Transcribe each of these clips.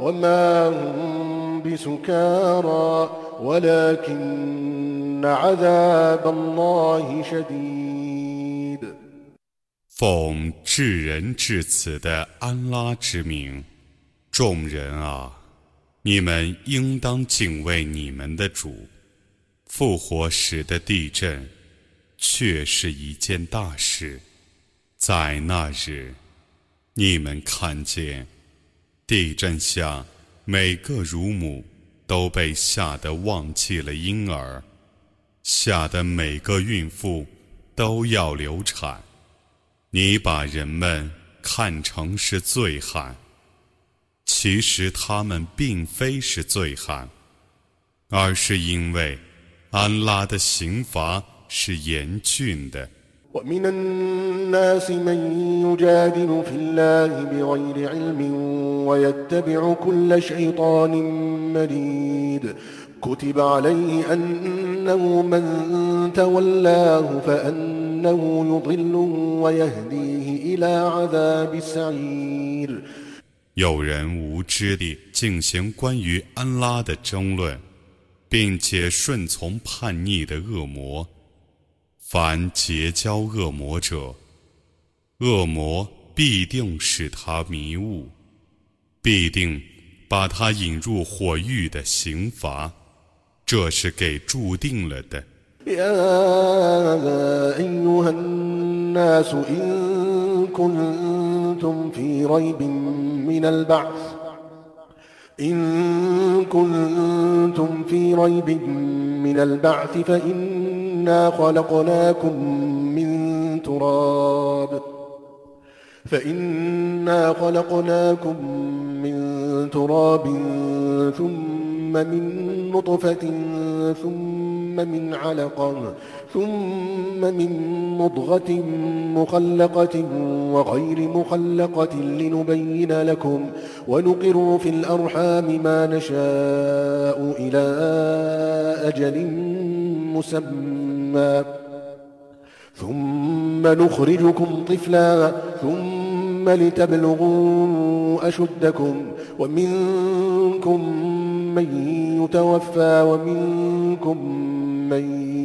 وما هم بسكارى ولكن عذاب الله شديد 奉至仁至慈的安拉之名，众人啊，你们应当敬畏你们的主。复活时的地震，却是一件大事。在那日，你们看见 地震下每个乳母都被吓得忘记了婴儿，吓得每个孕妇都要流产。你把人们看成是醉汉，其实他们并非是醉汉，而是因为安拉的刑罚是严峻的。ومن الناس من يجادل في الله بغير علم ويتبع كل شيطان مريد كتب عليه أنه من تولاه فأنه يضله ويهديه إلى عذاب السعير 有人无知地进行关于安拉的争论，并且顺从叛逆的恶魔。 凡结交恶魔者，恶魔必定使他迷雾，必定把他引入火狱的刑罚，这是给注定了的。يا أيها الناس إن كنتم في ريب من البعث إن كنتم في ريب من البعث فإنا خلقناكم من تراب. فإنا خلقناكم من تراب ثم من نطفة ثم من علقة ثم من مضغة مخلقة وغير مخلقة لنبين لكم ونقر في الأرحام ما نشاء إلى أجل مسمى. ثم نخرجكم طفلا ثم لتبلغوا أشدكم. ومنكم من يتوفى ومنكم من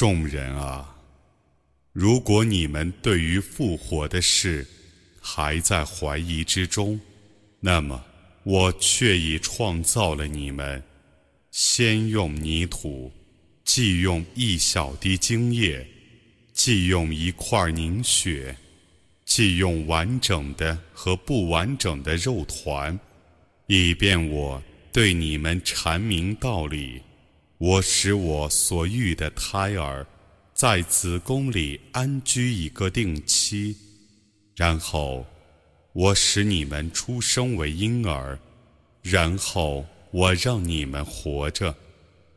众人啊，如果你们对于复活的事还在怀疑之中，那么我却已创造了你们，先用泥土。既用一小滴精液，既用一块凝血，既用完整的和不完整的肉团，以便我对你们阐明道理。我使我所育的胎儿在子宫里安居一个定期，然后我使你们出生为婴儿，然后我让你们活着。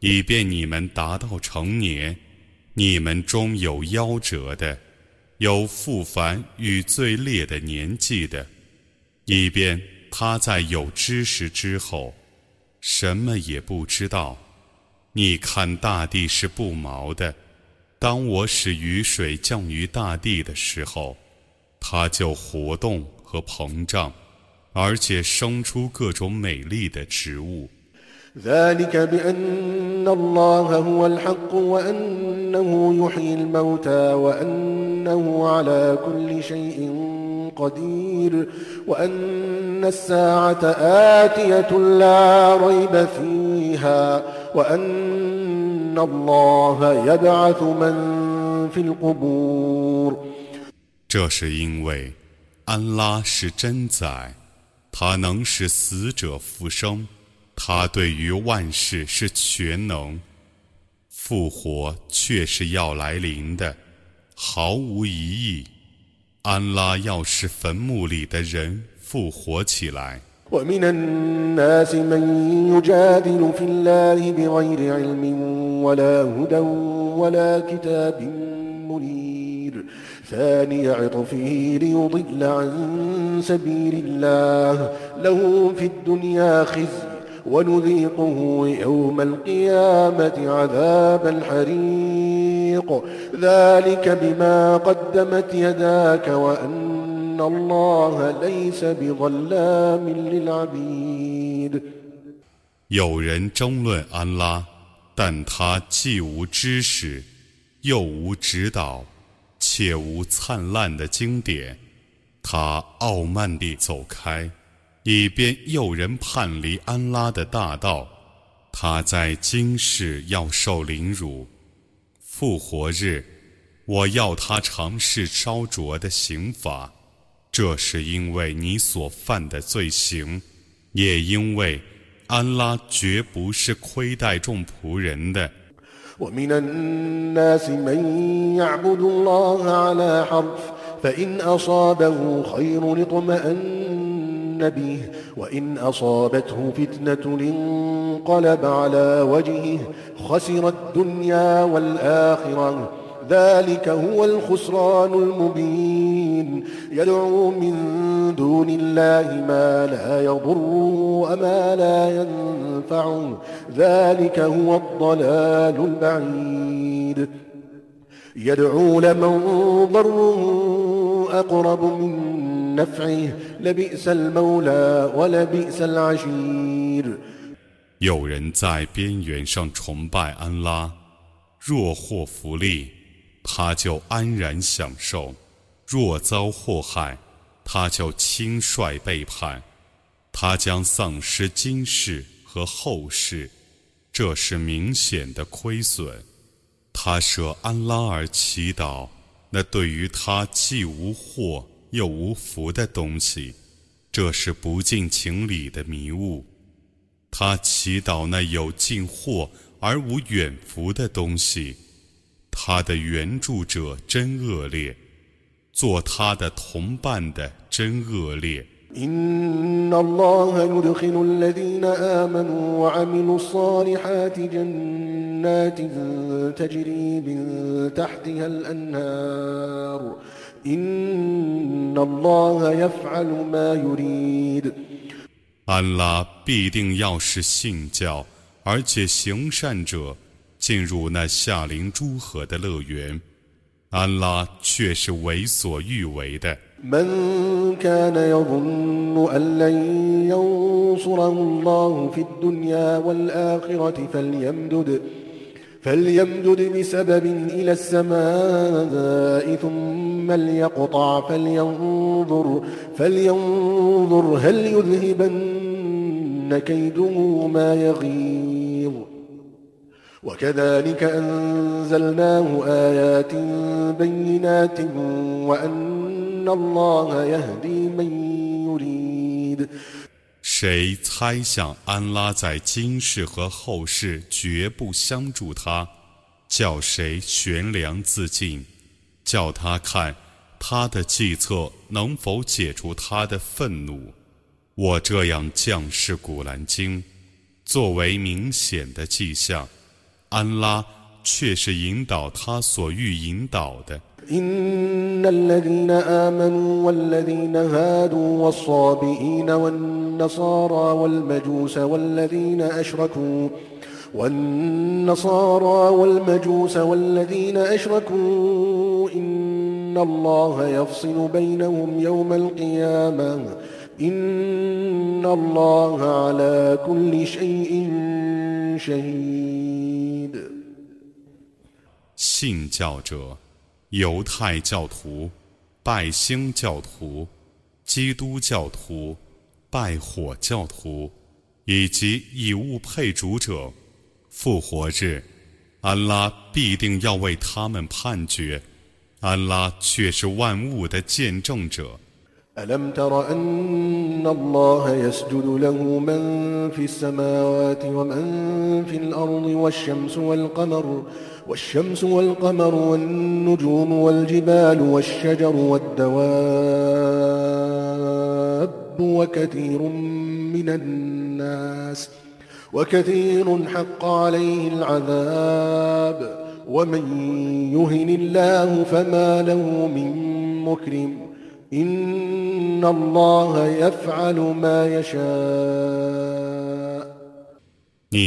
以便你们达到成年，你们中有夭折的，有复凡与最烈的年纪的，以便他在有知识之后，什么也不知道。你看大地是不毛的，当我使雨水降于大地的时候，它就活动和膨胀，而且生出各种美丽的植物。ذلك بأن الله هو الحق وأنه يحيي الموتى وأنه على كل شيء قدير وأن الساعة آتية لا ريب فيها وأن الله يبعث من في القبور 这是因为安拉是真宰，他能使死者复生， 他对于万事是全能。复活却是要来临的，毫无疑义。安拉要使坟墓里的人复活起来。ومن الناس من يجادل في الله بغير علم ولا هدى ولا كتاب منير ثاني عطفه ليضل عن سبيل الله له في الدنيا خزي ونذيقه يوم القيامة عذاب الحريق ذلك بما قدمت يداك وأن الله ليس بظلام للعبيد 有人争论安拉，但他既无知识，又无指导，且无灿烂的经典，他傲慢地走开。 以便诱人叛离安拉的大道，他在今世要受凌辱，复活日，我要他尝试烧灼的刑罚，这是因为你所犯的罪行，也因为安拉绝不是亏待众仆人的。به وإن أصابته فتنة انقلب على وجهه خسر الدنيا والآخرة. ذلك هو الخسران المبين. يدعو من دون الله ما لا يضره وما لا ينفعه ذلك هو الضلال البعيد. يدعو لمن ضره أقرب من 有人在边缘上崇拜安拉，若获福利，他就安然享受；若遭祸害，他就轻率背叛。他将丧失今世和后世，这是明显的亏损。他舍安拉而祈祷，那对于他既无祸。又无福的东西，这是不近情理的迷雾。他祈祷那有近祸而无远福的东西，他的援助者真恶劣，做他的同伴的真恶劣。安拉必定要使信教而且行善者进入那夏灵诸河的乐园，安拉却是为所欲为的。فليمدد بسبب إلى السماء ثم ليقطع فلينظر فلينظر هل يذهبن كيده ما يغيظ وكذلك أنزلناه آيات بينات وأن الله يهدي من يريد 谁猜想安拉在今世和后世绝不相助他，叫谁悬梁自尽， 叫他看他的计策能否解除他的愤怒。我这样降世古兰经，作为明显的迹象，安拉却是引导他所欲引导的。إن الذين آمنوا والذين هادوا والصابئين والنصارى والمجوس والذين أشركوا والنصارى والمجوس والذين أشركوا إن الله يفصل بينهم يوم القيامة إن الله على كل شيء شهيد 信教者犹太教徒、拜星教徒、 基督教徒、拜火教徒以及以物配主者， 复活日，安拉必定要为他们判决。安拉却是万物的见证者。ألم تر أن الله يسجد له من في السماوات ومن في الأرض والشمس والقمر والشمس والقمر والنجوم والجبال والشجر والدواب وكثير من الناس وكثير حق عليه العذاب ومن يهن الله فما له من مكرم 你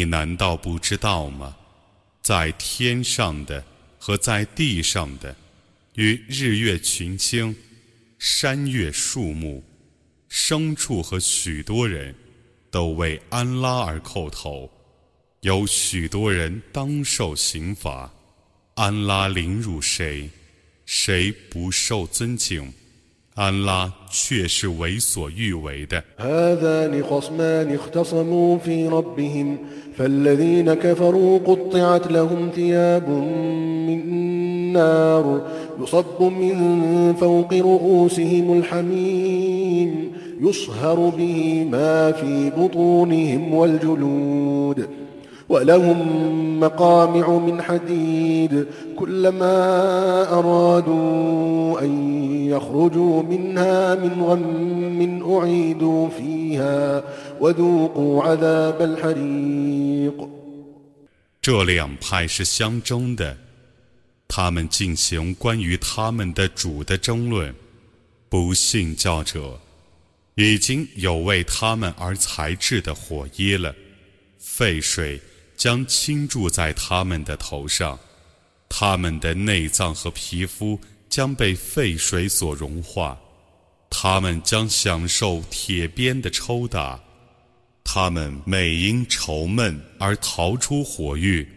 难道不知道吗？在天上的和在地上的，与日月群星、山岳树木、牲畜和许多人， 都为安拉而叩头。有许多人当受刑罚。安拉凌辱谁，谁不受尊敬？安拉却是为所欲为的。هذان خصمان اختصموا في ربهم فالذين كفروا قطعت لهم ثياب من نار يصب من فوق رؤوسهم الحميم يصهر به ما في بطونهم والجلود ولهم مقامع من حديد كلما أرادوا أن يخرجوا منها من غم أعيدوا فيها وذوقوا عذاب الحريق 这两派是相争的，他们进行关于他们的主的争论。不信教者 已经有为他们而裁制的火耶了，沸水。将倾注在他们的头上，他们的内脏和皮肤将被沸水所融化，他们将享受铁鞭的抽打，他们每因愁闷而逃出火狱，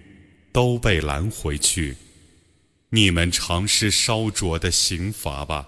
都被拦回去。你们尝试烧灼的刑罚吧。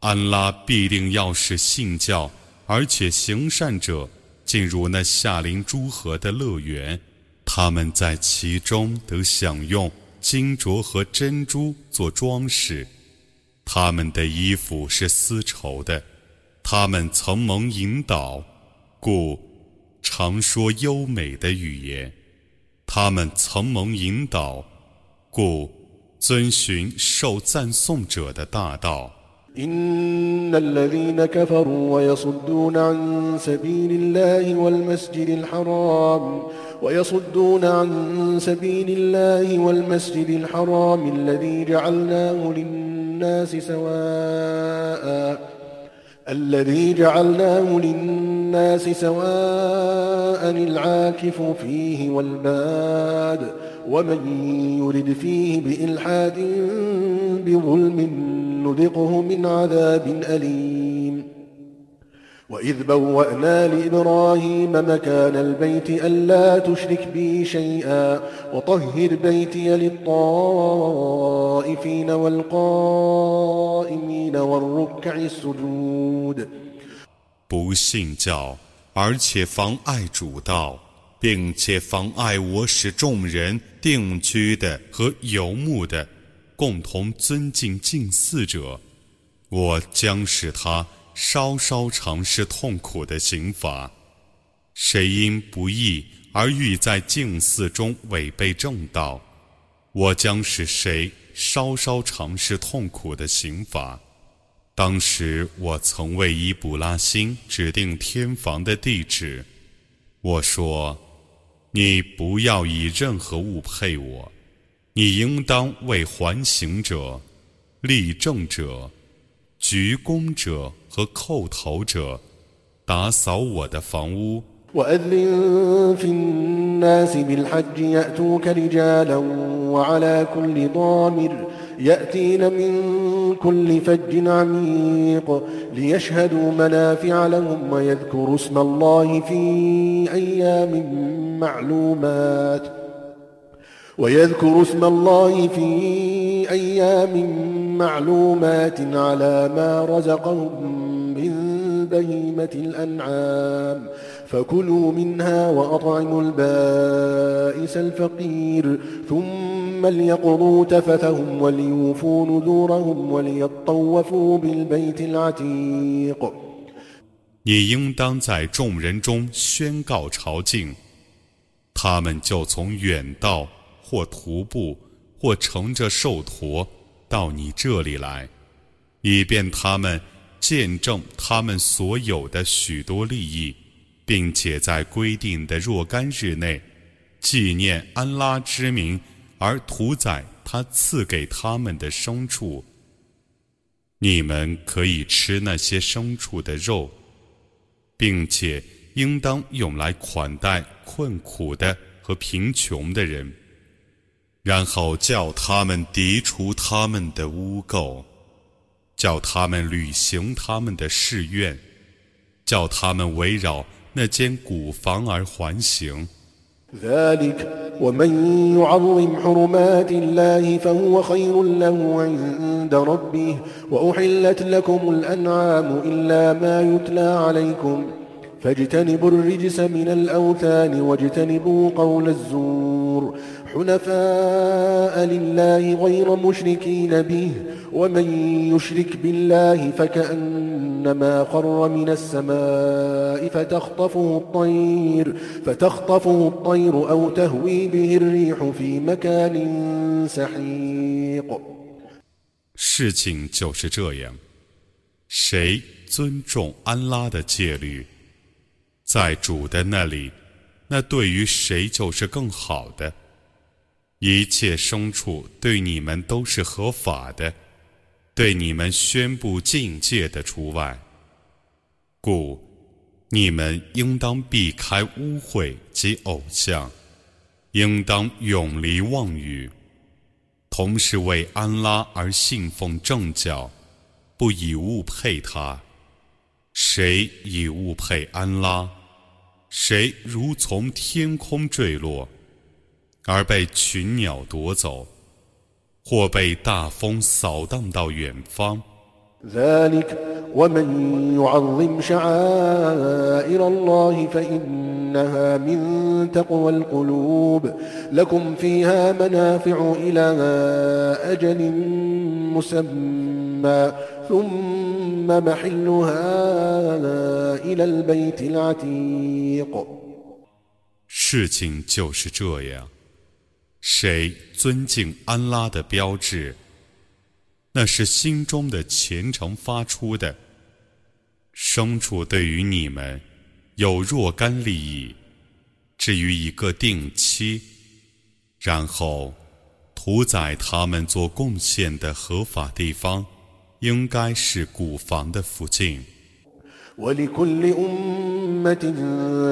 安拉必定要使信教而且行善者进入那夏林诸河的乐园，他们在其中得享用金镯和珍珠做装饰，他们的衣服是丝绸的，他们曾蒙引导，故常说优美的语言；他们曾蒙引导，故遵循受赞颂者的大道。إن الذين كفروا ويصدون عن سبيل الله والمسجد الحرام ويصدون عن سبيل الله والمسجد الحرام الذي جعلناه للناس سواء الذي جعلناه للناس سواء العاكف فيه والباد ومن يرد فيه بإلحاد بظلم نذقه من عذاب أليم وإذ بوأنا لإبراهيم مكان البيت ألا تشرك بي شيئا وطهر بيتي للطائفين والقائمين والركع السجود 不信教，而且妨碍主道，并且妨碍我使众人定居的和游牧的 共同尊敬敬祀者，我将使他稍稍尝试痛苦的刑罚。谁因不义而欲在敬祀中违背正道，我将使谁稍稍尝试痛苦的刑罚。当时我曾为伊卜拉辛指定天房的地址，我说：“你不要以任何物配我。”你应当为还行者、立正者、 鞠躬者和叩头者，打扫我的房屋。وأذن في الناس بالحج يأتوك رجالا وعلى كل ضامر يأتين من كل فج عميق ليشهدوا منافع لهم ويذكروا اسم الله في أيام معلومات ويذكروا اسم الله في أيام معلومات على ما رزقهم من بهيمة الأنعام فكلوا منها وأطعموا البائس الفقير ثم ليقضوا تفثهم وليوفوا نذورهم وليطوفوا بالبيت العتيق 你应当在众人中宣告朝觐，他们就从远道 或徒步或乘着兽驼到你这里来，以便他们见证他们所有的许多利益。并且在规定的若干日内，纪念安拉之名而屠宰他赐给他们的牲畜。你们可以吃那些牲畜的肉，并且应当用来款待困苦的和贫穷的人，然后叫他们涤除他们的污垢，叫他们履行他们的誓愿，叫他们围绕。那间古房而环行。ذلك ومن يعظم حرمات الله فهو خير له عند ربه وأحلت لكم الأنعام إلا ما يتلى عليكم فاجتنبوا الرجس من الأوثان واجتنبوا قول الزور حنفاء لله غير مشركين به ومن يشرك بالله فكأنما خر من السماء فتخطفه الطير فتخطفه الطير أو تهوي به الريح في مكان سحيق 事情就是这样，谁尊重安拉的戒律，在主的那里，那对于谁就是更好的。 一切牲畜对你们都是合法的，对你们宣布境界的除外。故你们应当避开污秽及偶像，应当永离妄语，同时为安拉而信奉正教，不以物配他。谁以物配安拉，谁如从天空坠落。而被群鸟夺走，或被大风扫荡到远方。ذلك ومن يعظم شعائر الله فإنها من تقوى القلوب لكم فيها منافع إلى أجل مسمى ثم محلها إلى البيت العتيق 事情就是这样。 谁尊敬安拉的标志，那是心中的虔诚发出的。牲畜对于你们有若干利益，至于一个定期，然后屠宰他们做贡献的合法地方，应该是古房的附近。ولكل أمة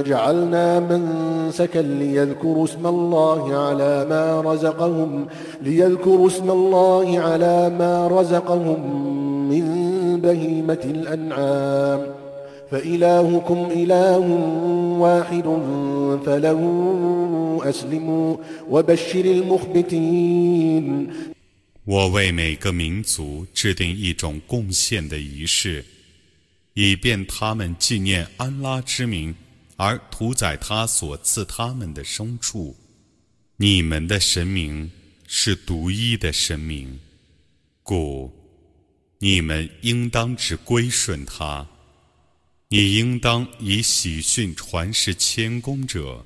جعلنا منسكا ليذكروا اسم الله على ما رزقهم ليذكروا اسم الله على ما رزقهم من بهيمة الأنعام فإلهكم إله واحد فله أسلموا وبشر المخبتين 我为每个民族制定一种贡献的仪式。 以便他们纪念安拉之名而屠宰他所赐他们的牲畜。你们的神明是独一的神明，故你们应当只归顺他。你应当以喜讯传世谦恭者。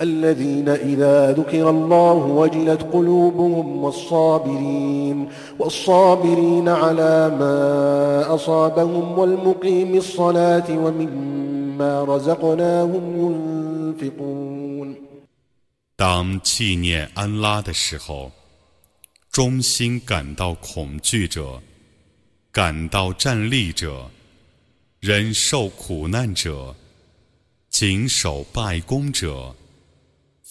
الذين إذا ذكر الله وجلت قلوبهم والصابرين والصابرين على ما أصابهم والمقيم الصلاة ومما رزقناهم ينفقون 当纪念安拉的时候，忠心感到恐惧者， 感到站立者，忍受苦难者，谨守拜功者，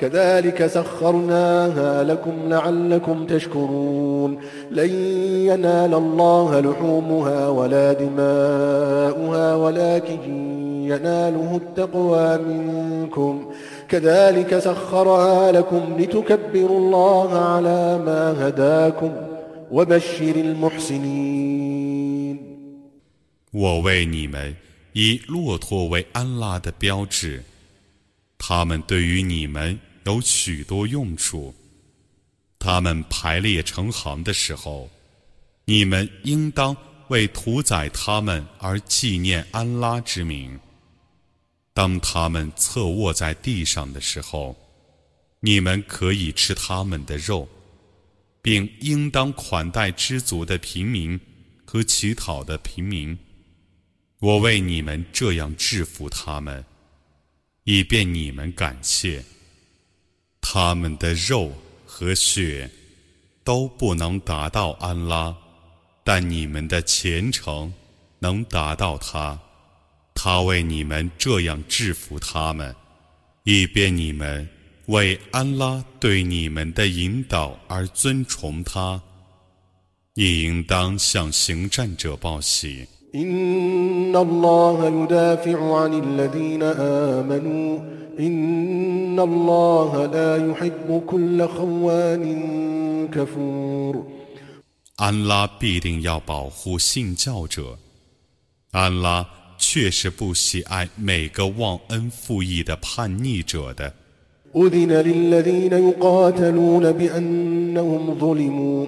كذلك سخرناها لكم لعلكم تشكرون لن ينال الله لحومها ولا دماؤها ولكن يناله التقوى منكم كذلك سخرها لكم لتكبروا الله على ما هداكم وبشر المحسنين 我为你们以骆驼为安拉的标志，他们对于你们 有许多用处。他们排列成行的时候，你们应当为屠宰他们而纪念安拉之名。当他们侧卧在地上的时候，你们可以吃他们的肉，并应当款待知足的平民和乞讨的平民。我为你们这样制服他们，以便你们感谢。他们的肉和血都不能达到安拉，但你们的虔诚能达到他。他为你们这样制服他们，以便你们为安拉对你们的引导而尊崇他。你应当向行善者报喜。إن الله يدافع عن الذين آمنوا إن الله لا يحب كل خوان كفور 安拉必定要保护信教者。安拉确实不喜爱每个忘恩负义的叛逆者的。أذن للذين يقاتلون بأنهم ظلموا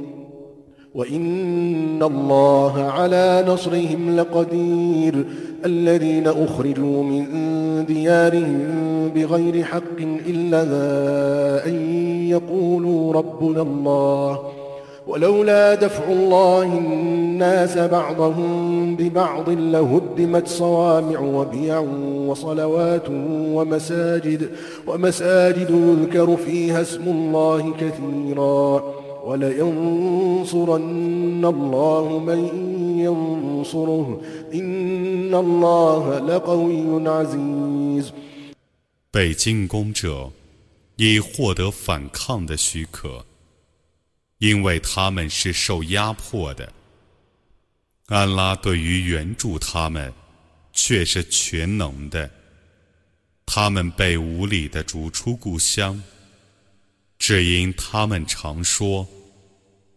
وإن الله على نصرهم لقدير الذين أخرجوا من ديارهم بغير حق إلا أن يقولوا ربنا الله ولولا دفع الله الناس بعضهم ببعض لهدمت صوامع وبيع وصلوات ومساجد ومساجد يذكر فيها اسم الله كثيرا ولينصرن الله من ينصره إن الله لقوي عزيز 被进攻者已获得反抗的许可。因为他们是受压迫的，安拉对于援助他们却是全能的。他们被无理的逐出故乡，只因他们常说：“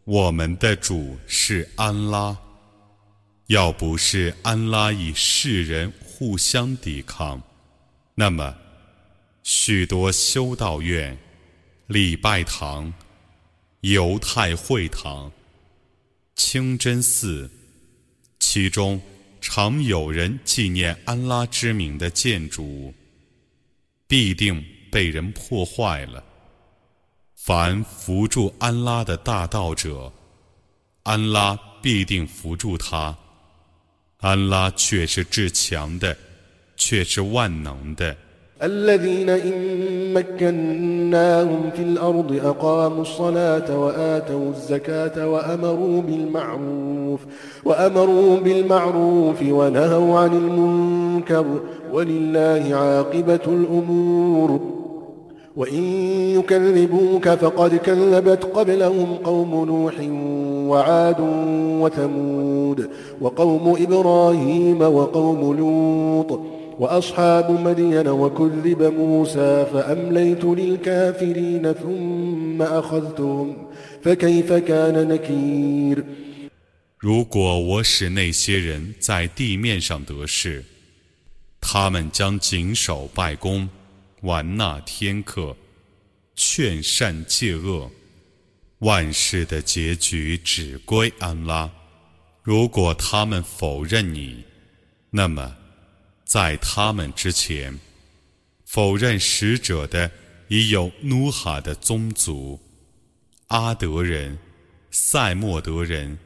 我们的主是安拉。”要不是安拉与世人互相抵抗，那么许多修道院、礼拜堂。犹太会堂、清真寺，其中常有人纪念安拉之名的建筑，必定被人破坏了。凡扶助安拉的大道者，安拉必定扶助他。安拉却是至强的，却是万能的。الذين إن مكناهم في الأرض أقاموا الصلاة وآتوا الزكاة وأمروا بالمعروف وأمروا بالمعروف ونهوا عن المنكر ولله عاقبة الأمور وإن يكذبوك فقد كذبت قبلهم قوم نوح وعاد وثمود وقوم إبراهيم وقوم لوط وأصحاب مدين وكذب موسى فأمليت للكافرين ثم أخذتهم فكيف كان نكير 如果我使那些人在地面上得势，他们将谨守拜功， 玩纳天课，劝善戒恶，万事的结局只归安拉。如果他们否认你，那么在他们之前，否认使者的已有努哈的宗族、阿德人、塞莫德人、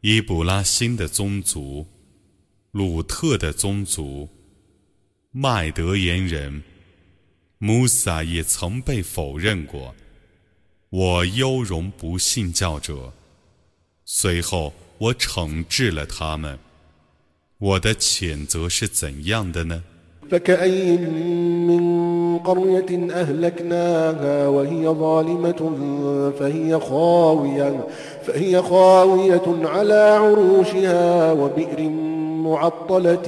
伊布拉辛的宗族、鲁特的宗族、麦德言人。穆萨也曾被否认过。我优容不信教者，随后我惩治了他们。我的谴责是怎样的呢？فكأي من قرية أهلكناها وهي ظالمة فهي خاوية فهي خاوية على عروشها وبئر معطلة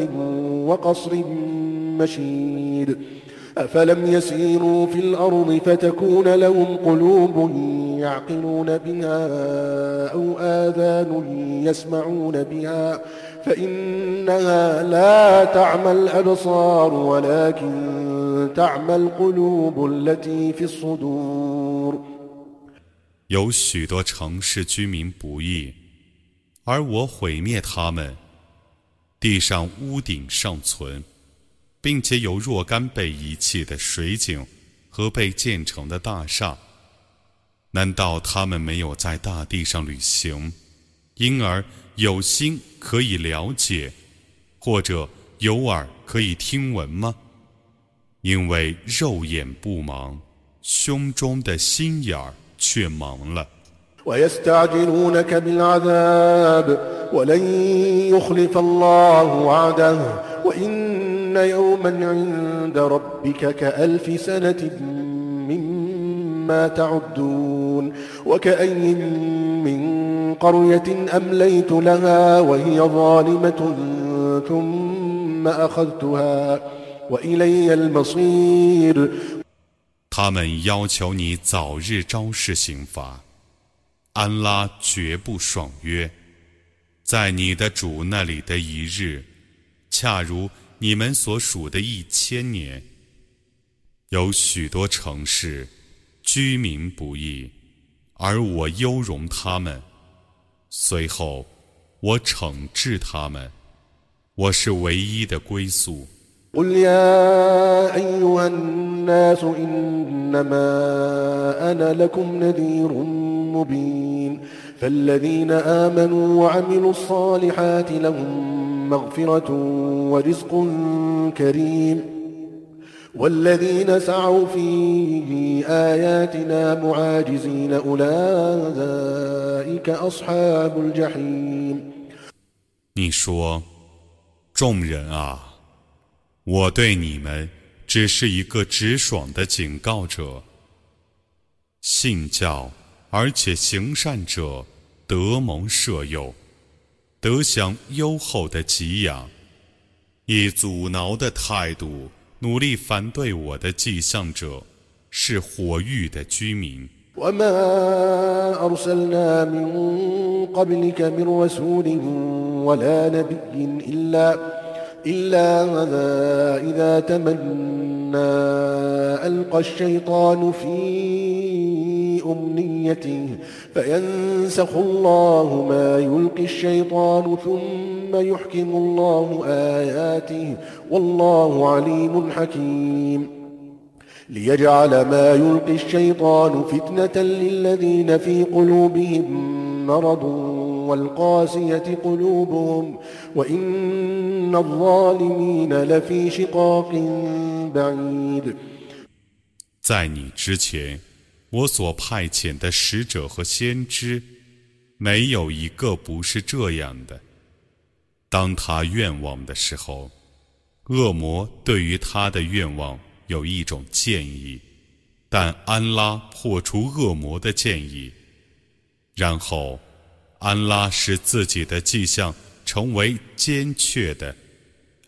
وقصر مشيد أفلم يسيروا في الأرض فتكون لهم قلوب يعقلون بها أو آذان يسمعون بها فإنها لا تعمى الأبصار ولكن تعمى القلوب التي في الصدور 有许多城市居民不义，而我毁灭他们，地上屋顶尚存。 并且有若干被遗弃的水井和被建成的大厦，难道他们没有在大地上旅行，因而有心可以了解，或者有耳可以听闻吗？因为肉眼不盲，胸中的心眼儿却盲了。إن يوما عند ربك كألف سنة مما تعدون وكأي من قرية أمليت لها وهي ظالمة ثم أخذتها وإلي المصير 他们要求你早日昭示刑罚，安拉绝不爽约，在你的主那里的一日，恰如 你们所属的一千年，有许多城市居民不义，而我优容他们，随后我惩治他们，我是唯一的归宿。فالذين آمنوا وعملوا الصالحات لهم مغفرة ورزق كريم والذين سعوا في آياتنا معاجزين أولئك أصحاب الجحيم 你说，众人啊，我对你们只是一个直爽的警告者，信教。而且行善者得蒙舍友， 得享优厚的给养；以阻挠的态度努力反对我的迹象者，是火域的居民。ألقى الشيطان في أمنيته فينسخ الله ما يلقي الشيطان ثم يحكم الله آياته والله عليم حكيم. ليجعل ما يلقي الشيطان فتنة للذين في قلوبهم مرض والقاسية قلوبهم وإن الظالمين لفي شقاق بعيد 在你之前，我所派遣的使者和先知，没有一个不是这样的。当他愿望的时候，恶魔对于他的愿望有一种建议，但安拉破除恶魔的建议，然后 安拉使自己的迹象成为坚确的。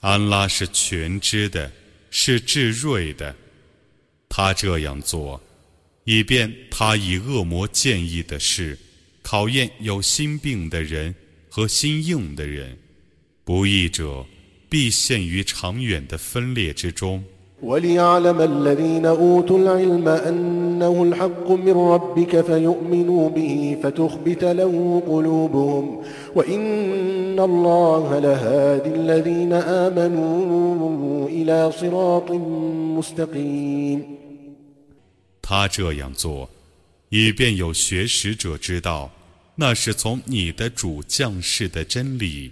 安拉是全知的，是至睿的。他这样做，以便他以恶魔建议的事考验有心病的人和心硬的人。不义者必陷于长远的分裂之中。وليعلم الذين أوتوا العلم أنه الحق من ربك فيؤمنوا به فتخبت له قلوبهم وإن الله لهادي الذين آمنوا إلى صراط مستقيم 他这样做，以便有学识者知道，那是从你的主降世的真理，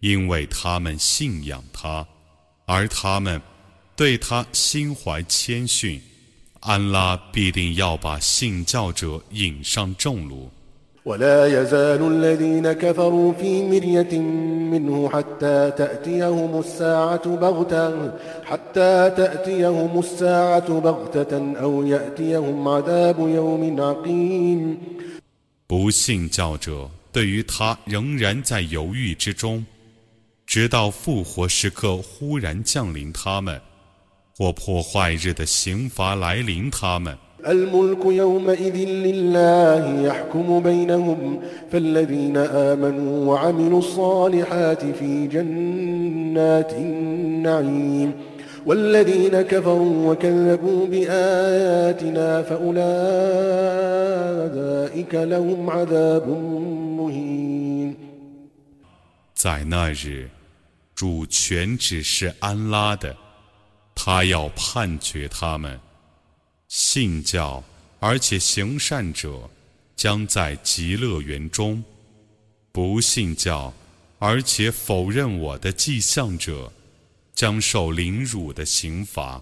因为他们信仰他，而他们 对他心怀谦逊，安拉必定要把信教者引上正路。ولا يزال الذين كفروا في مرية منه حتى تأتيهم الساعة بغتة حتى تأتيهم الساعة بغتة أو يأتيهم عذاب يوم عقيم 不信教者对于他仍然在犹豫之中，直到复活时刻忽然降临他们， 或破坏日的刑罚来临他们。الملك يومئذ لله يحكم بينهم فالذين آمنوا وعملوا الصالحات في جنات النعيم والذين كفروا وكذبوا بآياتنا فأولئك لهم عذاب مهين 在那日，主权只是安拉的， 他要判决他们。信教而且行善者，将在极乐园中；不信教而且否认我的迹象者，将受凌辱的刑罚。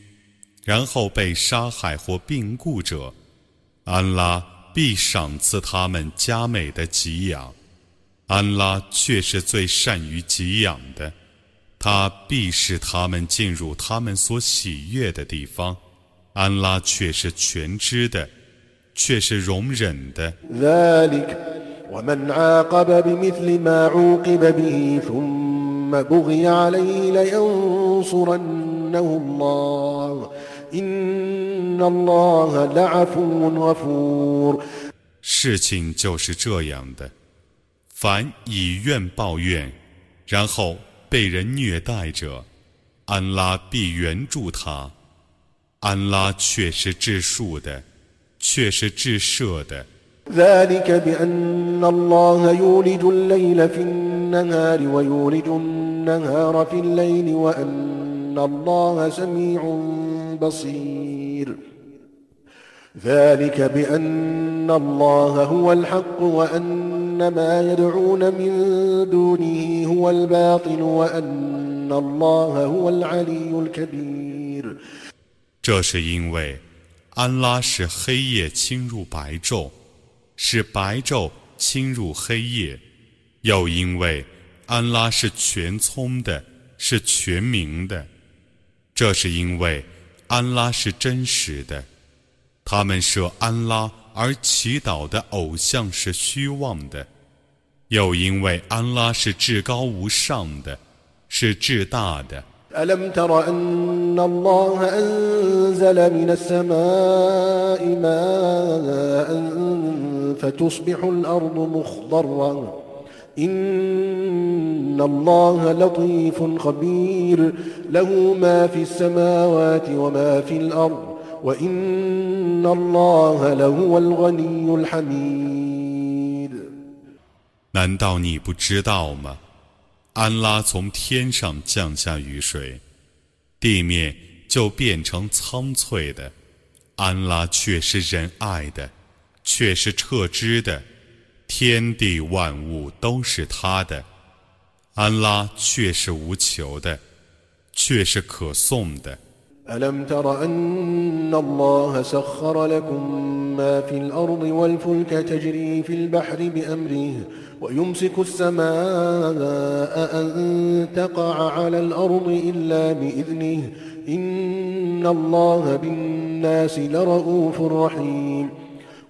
然后被杀害或病故者，安拉必赏赐他们佳美的给养。安拉却是最善于给养的，他必使他们进入他们所喜悦的地方。安拉却是全知的，却是容忍的。事情就是这样的，凡以怨报怨，然后被人虐待者，安拉必援助他。安拉却是治数的，却是治赦的。إن الله سميع بصير ذلك بأن الله هو الحق وأن ما يدعون من دونه هو الباطل وأن الله هو العلي الكبير 这是因为安拉是黑夜侵入白昼，是白昼侵入黑夜，又因为安拉是全聪的，是全明的。 这是因为安拉是真实的，他们设安拉而祈祷的偶像是虚妄的，又因为安拉是至高无上的，是至大的。إن الله لطيف خبير له ما في السماوات وما في الأرض وإن الله لهو الغني الحميد 难道你不知道吗？安拉从天上降下雨水，地面就变成苍翠的。安拉却是仁爱的，却是撤之的。 天地万物都是他的，安拉却是无求的，却是可颂的。ألم تر أن الله سخر لكم ما في الأرض والفلك تجري في البحر بأمره ويمسك السماء أن تقع على الأرض إلا بإذنه إن الله بالناس لرؤوف رحيم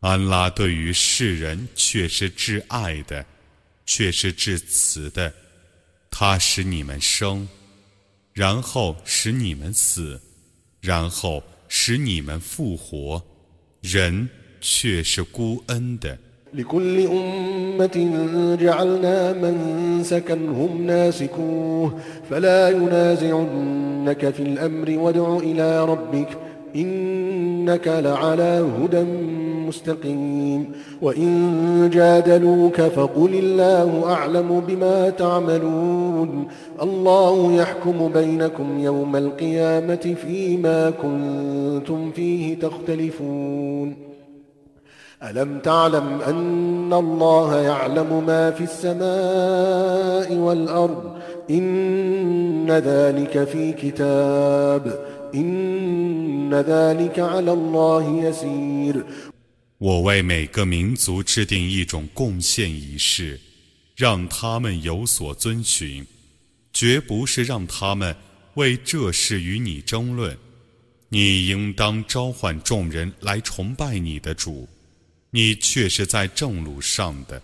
安拉对于世人却是至爱的，却是至慈的。他使你们生，然后使你们死。然后使你们复活，人却是孤恩的。لكل أمة جعلنا منسكا هم ناسكوه فلا ينازعنك في الأمر وادع إلى ربك إنك لعلى هدى مستقيم وإن جادلوك فقل الله أعلم بما تعملون. الله يحكم بينكم يوم القيامة فيما كنتم فيه تختلفون. ألم تعلم أن الله يعلم ما في السماء والأرض؟ إن ذلك في كتاب. إن ذلك على الله يسير. 我为每个民族制定一种贡献仪式，让他们有所遵循，绝不是让他们为这事与你争论。你应当召唤众人来崇拜你的主，你却是在正路上的。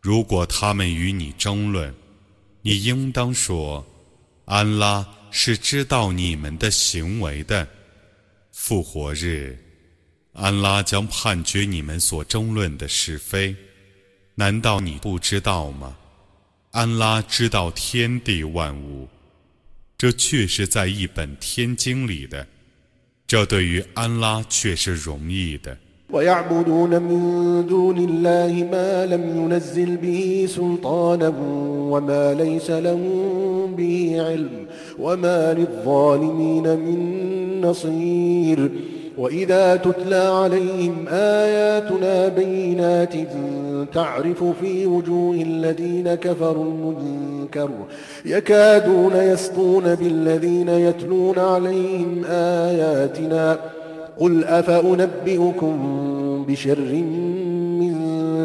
如果他们与你争论，你应当说：“安拉是知道你们的行为的。”复活日。安拉将判决你们所争论的是非，难道你不知道吗？安拉知道天地万物，这却是在一本天经里的，这对于安拉却是容易的。وإذا تتلى عليهم آياتنا بينات تعرف في وجوه الذين كفروا المنكر يكادون يسطون بالذين يتلون عليهم آياتنا قل أفأنبئكم بشر من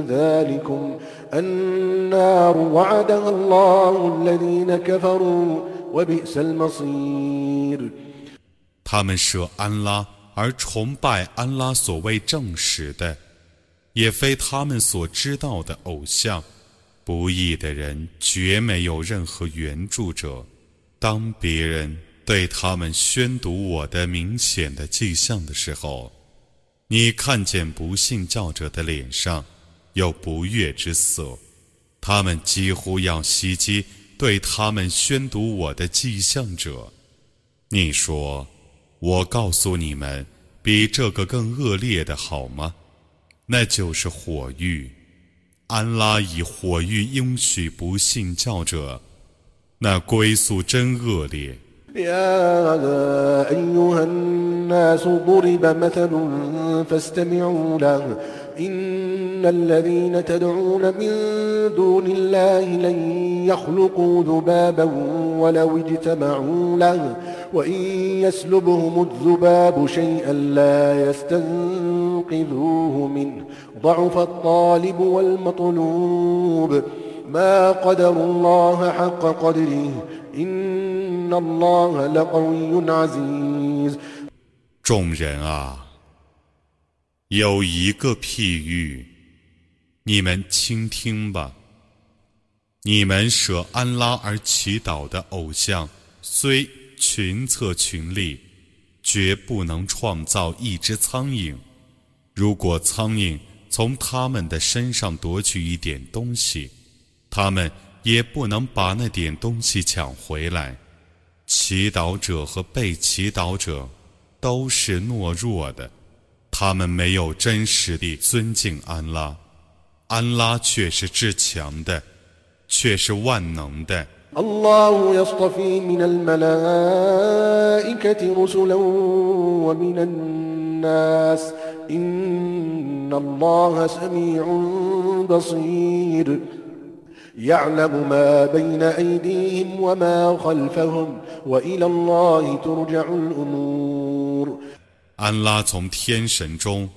ذلكم النار وعدها الله الذين كفروا وبئس المصير 他们舍安拉 而崇拜安拉所谓正史的，也非他们所知道的偶像。不义的人绝没有任何援助者。当别人对他们宣读我的明显的迹象的时候，你看见不信教者的脸上有不悦之色，他们几乎要袭击对他们宣读我的迹象者。你说。我告诉你们，比这个更恶劣的好吗？那就是火狱。安拉以火狱应许不信教者，那归宿真恶劣。الذين تدعون من دون الله لن يخلقوا ذبابا ولو اجتمعوا له وإن يسلبهم الذباب شيئا لا يستنقذوه منه ضعف الطالب والمطلوب ما قدر الله حق قدره إن الله لقوي عزيز 众人啊！有一个譬喻， 你们倾听吧。你们舍安拉而祈祷的偶像，虽群策群力，绝不能创造一只苍蝇。如果苍蝇从他们的身上夺取一点东西，他们也不能把那点东西抢回来。祈祷者和被祈祷者都是懦弱的。他们没有真实地尊敬安拉，安拉却是至强的，却是万能的。 الله يصطفي من الملائكة رسلا ومن الناس إن الله سميع بصير يعلم ما بين أيديهم وما خلفهم وإلى الله ترجع الأمور 安拉从天神中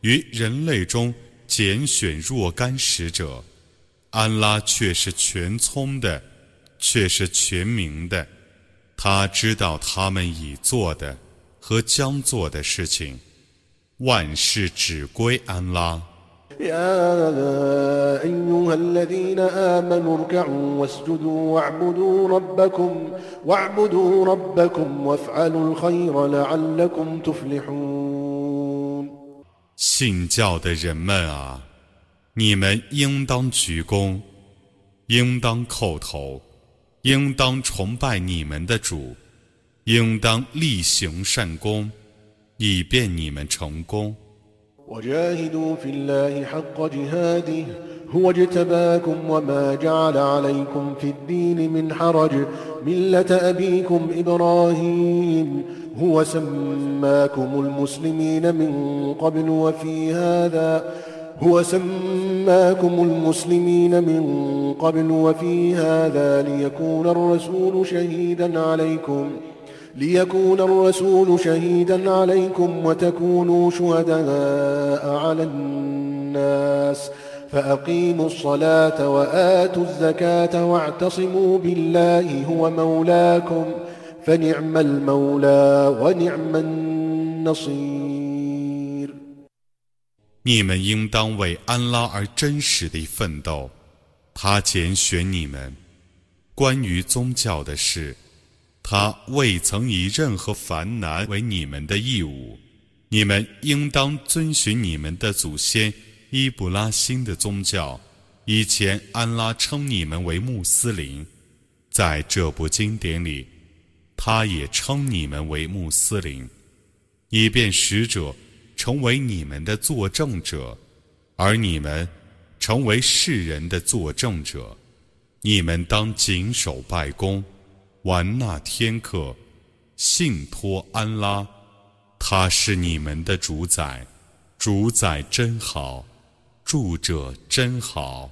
与人类中 拣选若干使者，安拉却是全聪的，却是全明的。他知道他们已做的和将做的事情，万事只归安拉。信教的人们啊，你们应当鞠躬，应当叩头，应当崇拜你们的主，应当力行善功，以便你们成功。وجاهدوا في الله حق جهاده هو اجتباكم وما جعل عليكم في الدين من حرج. ملة أبيكم إبراهيم هو سماكم المسلمين من قبل وفي هذا. هو سماكم المسلمين من قبل وفي هذا ليكون الرسول شهيدا عليكم ۖ. ليكون الرسول شهيدا عليكم وتكونوا شهداء على الناس فأقيموا الصلاة وآتوا الزكاة واعتصموا بالله هو مولاكم فنعم المولى ونعم النصير 你们应当为安拉而真实地奋斗，他拣选你们。关于宗教的事， 他未曾以任何烦难为你们的义务，你们应当遵循你们的祖先伊布拉欣的宗教。以前安拉称你们为穆斯林，在这部经典里，他也称你们为穆斯林，以便使者成为你们的作证者，而你们成为世人的作证者。你们当谨守拜功。玩那天客，信托安拉，他是你们的主宰，主宰真好，住者真好。